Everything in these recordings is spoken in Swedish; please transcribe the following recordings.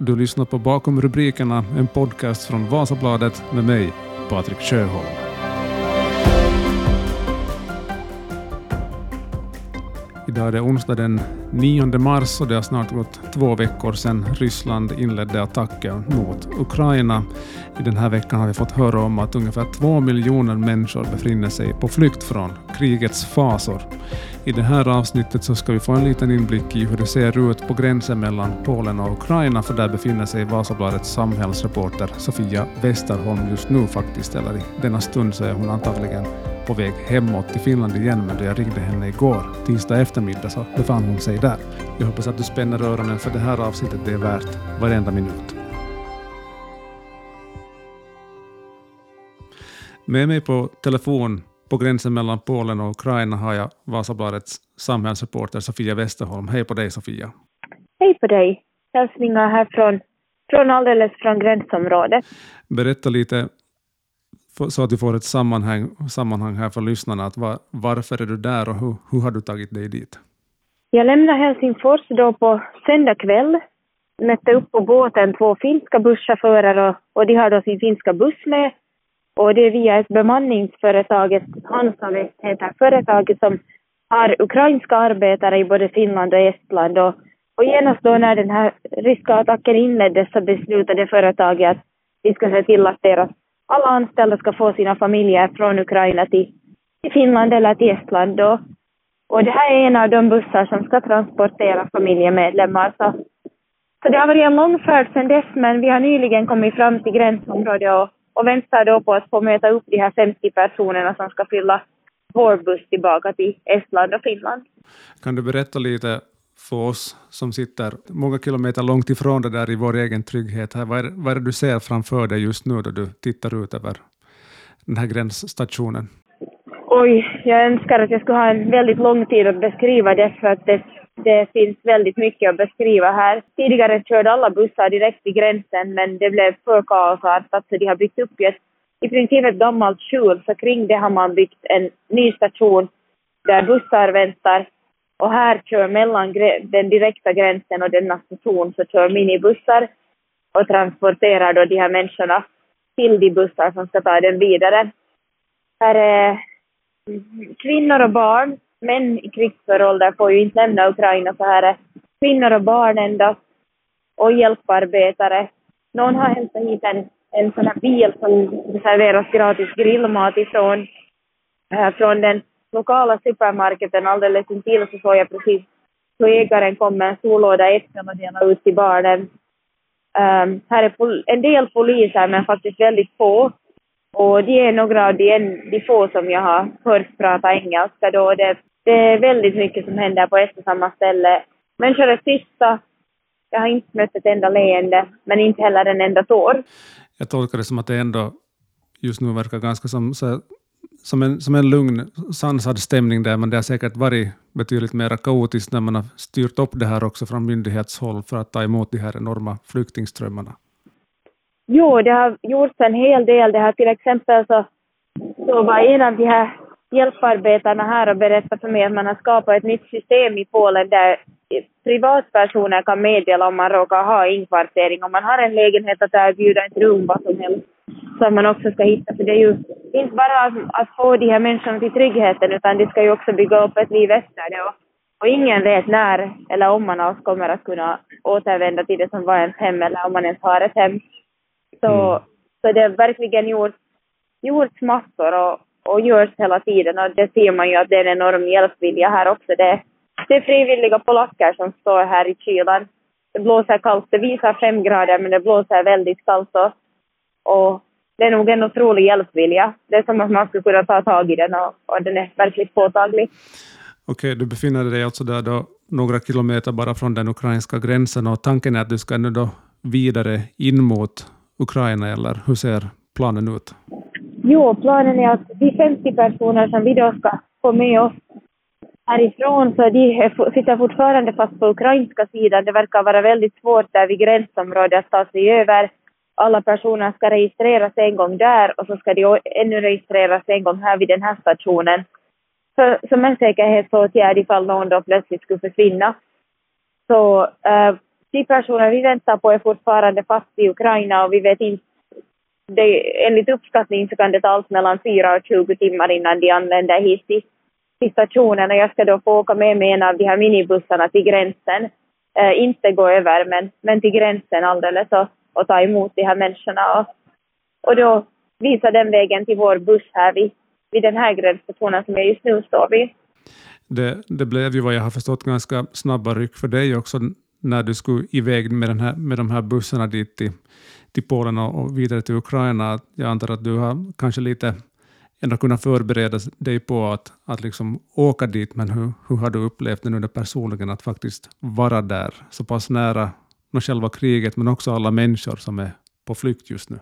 Du lyssnar på Bakom rubrikerna, en podcast från Vasabladet med mig, Patrik Sjöholm. Idag är det onsdag den 9 mars och det har snart gått två veckor sedan Ryssland inledde attacken mot Ukraina. I den här veckan har vi fått höra om att ungefär två miljoner människor befinner sig på flykt från krigets fasor. I det här avsnittet så ska vi få en liten inblick i hur det ser ut på gränsen mellan Polen och Ukraina, för där befinner sig Vasabladets samhällsreporter Sofia Westerholm just nu faktiskt, eller i denna stund så är hon antagligen på väg hemåt till Finland igen, men då jag ringde henne igår, tisdag eftermiddag, så befann hon sig där. Jag hoppas att du spänner öronen för det här avsnittet, det är värt varenda minut. Med mig på telefon på gränsen mellan Polen och Ukraina har jag Vasabladets samhällsreporter Sofia Westerholm. Hej på dig Sofia. Hej på dig. Hälsningar här från, från alldeles från gränsområdet. Berätta lite så att du får ett sammanhang, sammanhang här för lyssnarna. Att var, varför är du där och hur, hur har du tagit dig dit? Jag lämnade Helsingfors då på söndag kväll. Mötte upp på båten två finska busschaufförer och, och de har då sin finska buss med och det är via ett bemanningsföretaget, Hansavet heter företaget, som har ukrainska arbetare i både Finland och Estland. Och, och genast då när den här ryska attacken inleddes så beslutade företaget att vi ska se till att deras alla anställda ska få sina familjer från Ukraina till, till Finland eller till Estland. Och, Och det här är en av de bussar som ska transportera familjemedlemmar. Så, så det har varit en lång färd sedan dess, men vi har nyligen kommit fram till gränsområdet och och väntar då på att få möta upp de här 50 personerna som ska fylla vår buss tillbaka till Estland och Finland. Kan du berätta lite för oss som sitter många kilometer långt ifrån det där i vår egen trygghet här, vad är, vad är det du ser framför dig just nu då du tittar ut över den här gränsstationen? Oj, jag önskar att jag skulle ha en väldigt lång tid att beskriva det för att det det finns väldigt mycket att beskriva här. Tidigare körde alla bussar direkt till gränsen, men det blev för kaosartat, så alltså de har byggt upp ett, i princip ett gammalt skjul, så kring det har man byggt en ny station där bussar väntar. Och här kör mellan den direkta gränsen och denna station så kör minibussar och transporterar då de här människorna till de bussar som ska ta den vidare. Här är mm, kvinnor och barn män i krigsför ålder får ju inte lämna Ukraina så här är kvinnor och barn endast och hjälparbetare. Någon har hämtat hit en, en sån här bil som serveras gratis grillmat ifrån äh, från den lokala supermarketen alldeles intill så såg jag precis hur ägaren kom med en stor låda äpplen och delade ut till barnen. Um, här är en del poliser men faktiskt väldigt få. Och de är några av de, de få som jag har hört prata engelska då. Det, det är väldigt mycket som händer på ett och samma ställe. Människor är tysta. Jag har inte mött ett enda leende, men inte heller en enda tår. Jag tolkar det som att det ändå just nu verkar ganska som, så, som, en, som en lugn, sansad stämning där, men det har säkert varit betydligt mer kaotiskt när man har styrt upp det här också från myndighetshåll för att ta emot de här enorma flyktingströmmarna. Jo, det har gjorts en hel del. Det här till exempel så, så var en av de här hjälparbetarna här och berättade för mig att man har skapat ett nytt system i Polen där privatpersoner kan meddela om man råkar ha inkvartering. Om man har en lägenhet att erbjuda ett rum, vad som helst, som man också ska hitta. För det är ju inte bara att, att få de här människorna till tryggheten, utan de ska ju också bygga upp ett liv efter det. Och, och ingen vet när eller om man alls kommer att kunna återvända till det som var ens hem, eller om man ens har ett hem. Så, mm. så det har verkligen gjort, gjorts massor och, och görs hela tiden och det ser man ju att det är en enorm hjälpvilja här också. Det, det är frivilliga polacker som står här i kylan. Det blåser kallt, det visar fem grader men det blåser väldigt kallt och, och det är nog en otrolig hjälpvilja. Det är som att man skulle kunna ta tag i den och, och den är verkligt påtaglig. Okej, du befinner dig alltså där då några kilometer bara från den ukrainska gränsen och tanken är att du ska nu då vidare in mot Ukraina eller hur ser planen ut? Jo, planen är att de 50 personer som vi då ska få med oss härifrån, så de är, sitter fortfarande fast på ukrainska sidan. Det verkar vara väldigt svårt där vid gränsområdet att ta sig över. Alla personer ska registreras en gång där och så ska de ännu registreras en gång här vid den här stationen. För, som en säkerhetsåtgärd ifall någon då plötsligt skulle försvinna. Så äh, de personer vi väntar på är fortfarande fast i Ukraina och vi vet inte, det, enligt uppskattning så kan det ta allt mellan 4 och 20 timmar innan de anländer hit till, till stationen och jag ska då få åka med mig en av de här minibussarna till gränsen. Eh, inte gå över men, men till gränsen alldeles och, och ta emot de här människorna och, och då visa den vägen till vår buss här vid, vid den här gränsstationen som jag just nu står vid. Det, det blev ju vad jag har förstått ganska snabba ryck för dig också när du skulle iväg med, den här, med de här bussarna dit till, till Polen och, vidare till Ukraina. Jag antar att du har kanske lite ändå kunnat förbereda dig på att, att liksom åka dit, men hur, hur har du upplevt det nu personligen att faktiskt vara där så pass nära själva kriget, men också alla människor som är på flykt just nu?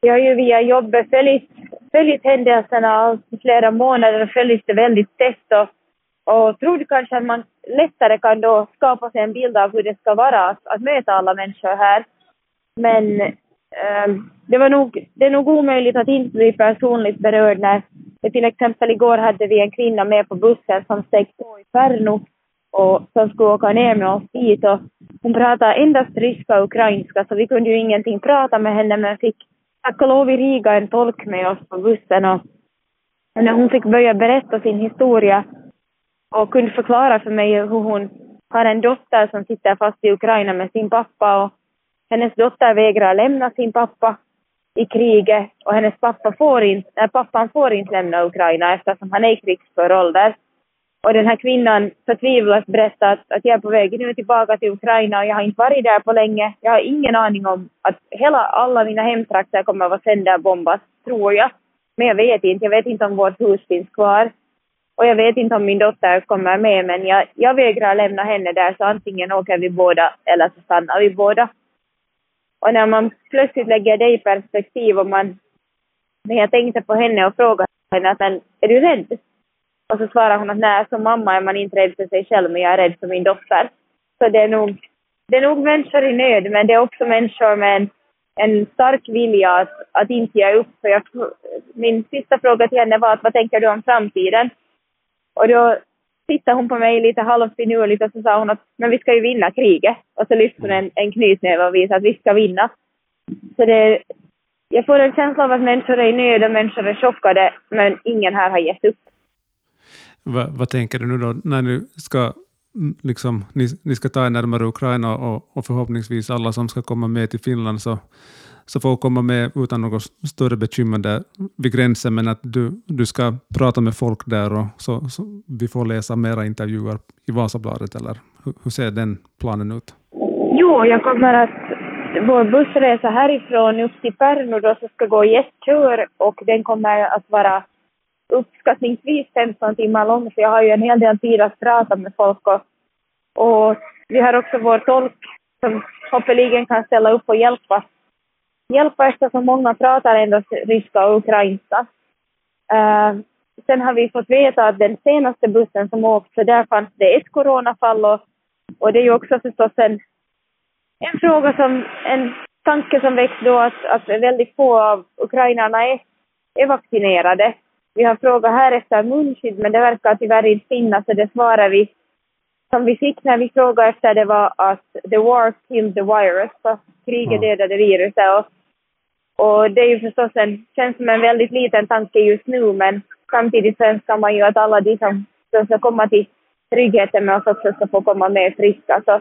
Jag har ju via jobbet följt, följt händelserna i flera månader och följt det väldigt tätt och och trodde kanske att man lättare kan då skapa sig en bild av hur det ska vara att, att möta alla människor här. Men eh, det var nog, det är nog omöjligt att inte bli personligt berörd när till exempel igår hade vi en kvinna med på bussen som steg på i Pärnu och som skulle åka ner med oss dit och hon pratade endast ryska och ukrainska så vi kunde ju ingenting prata med henne men fick tack och lov i Riga en tolk med oss på bussen och när hon fick börja berätta sin historia och kunde förklara för mig hur hon har en dotter som sitter fast i Ukraina med sin pappa och hennes dotter vägrar lämna sin pappa i kriget och hennes pappa får inte, äh, pappan får inte lämna Ukraina eftersom han är i krigsför ålder. Och den här kvinnan förtvivlat berättar att, att jag är på väg nu tillbaka till Ukraina och jag har inte varit där på länge. Jag har ingen aning om att hela, alla mina hemtrakter kommer att vara sönderbombas, tror jag. Men jag vet inte, jag vet inte om vårt hus finns kvar. Och jag vet inte om min dotter kommer med, men jag, jag vägrar lämna henne där, så antingen åker vi båda eller så stannar vi båda. Och när man plötsligt lägger det i perspektiv och man, när jag tänkte på henne och frågade henne att är du rädd? Och så svarar hon att nej, som mamma är man inte rädd för sig själv, men jag är rädd för min dotter. Så det är nog, det är nog människor i nöd, men det är också människor med en, en stark vilja att, att inte ge upp. För jag, min sista fråga till henne var att vad tänker du om framtiden? Och då tittade hon på mig lite halvfinurligt och så sa hon att men vi ska ju vinna kriget. Och så lyfte hon en, en knytnäve och visade att vi ska vinna. Så det, jag får en känsla av att människor är i nöd och människor är chockade, men ingen här har gett upp. Va, vad tänker du nu då, när du ska liksom, ni, ni ska ta er närmare Ukraina och, och förhoppningsvis alla som ska komma med till Finland så så får komma med utan något större bekymmer där vid gränsen, men att du, du ska prata med folk där och så, så vi får läsa mera intervjuer i Vasabladet, eller hur, hur ser den planen ut? Jo, jag kommer att vår bussresa härifrån upp till Pärnu då så ska gå gästtur och den kommer att vara uppskattningsvis 15 timmar lång, så jag har ju en hel del tid att prata med folk och, och vi har också vår tolk som hoppeligen kan ställa upp och hjälpa hjälpa eftersom många pratar ändå ryska och ukrainska. Uh, sen har vi fått veta att den senaste bussen som åkte, så där fanns det ett coronafall och, och det är ju också förstås en, en fråga som, en tanke som väcks då att, att väldigt få av ukrainarna är, är vaccinerade. Vi har frågat här efter munskydd men det verkar tyvärr inte finnas så det svarar vi. Som vi fick när vi frågade efter det var att the war killed the virus, så kriget dödade viruset. Och och det är ju förstås en, känns som en väldigt liten tanke just nu, men samtidigt så önskar man ju att alla de som, som ska komma till tryggheten med oss också ska få komma med friska. Så,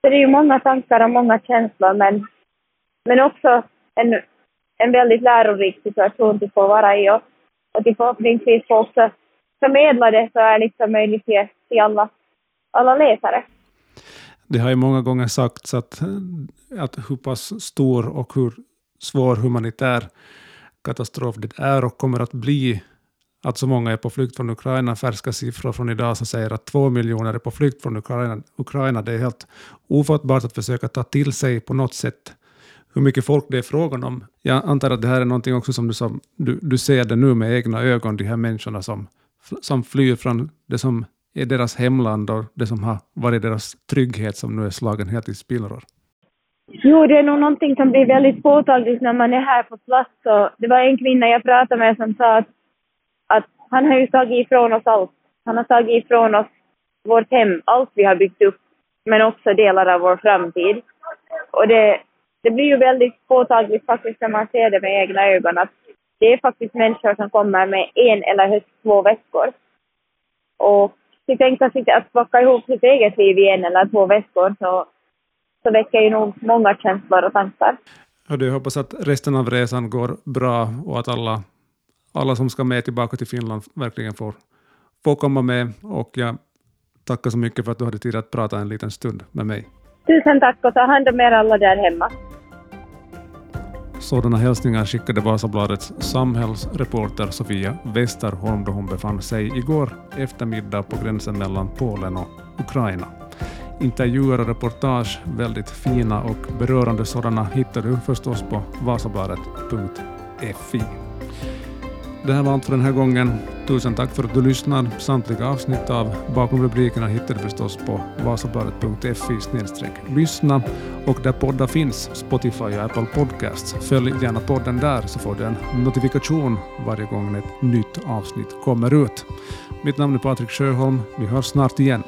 så det är ju många tankar och många känslor, men, men också en, en väldigt lärorik situation att få vara i. Och, och till förhoppningsvis få också förmedla det så är liksom möjligt till, till alla, alla läsare. Det har ju många gånger sagts att, att hur pass stor och hur svår humanitär katastrof det är och kommer att bli att så många är på flykt från Ukraina. Färska siffror från idag som säger att två miljoner är på flykt från Ukraina. Ukraina. Det är helt ofattbart att försöka ta till sig på något sätt hur mycket folk det är frågan om. Jag antar att det här är någonting också som du, som, du, du ser det nu med egna ögon, de här människorna som, som flyr från det som är deras hemland och det som har varit deras trygghet som nu är slagen helt i spillror. Jo, det är nog någonting som blir väldigt påtagligt när man är här på plats. Så det var en kvinna jag pratade med som sa att, att han har ju tagit ifrån oss allt. Han har tagit ifrån oss vårt hem, allt vi har byggt upp. men också delar av vår framtid. Och det, det blir ju väldigt påtagligt faktiskt när man ser det med egna ögon att det är faktiskt människor som kommer med en eller högst två veckor. Och till tänka sig att packa ihop sitt eget liv i en eller två veckor så, så väcker ju nog många känslor och tankar. Ja, jag hoppas att resten av resan går bra och att alla, alla som ska med tillbaka till Finland verkligen får, får komma med. Och jag tackar så mycket för att du hade tid att prata en liten stund med mig. Tusen tack och ta hand om er alla där hemma. Sådana hälsningar skickade Vasabladets samhällsreporter Sofia Westerholm då hon befann sig igår eftermiddag på gränsen mellan Polen och Ukraina. Intervjuer och reportage, väldigt fina och berörande sådana, hittar du förstås på vasabladet.fi. Det här var allt för den här gången. Tusen tack för att du lyssnar. Samtliga avsnitt av Bakom rubrikerna hittar du förstås på vasabladet.fi lyssna och där poddar finns, Spotify och Apple Podcasts. Följ gärna podden där så får du en notifikation varje gång ett nytt avsnitt kommer ut. Mitt namn är Patrik Sjöholm. Vi hörs snart igen.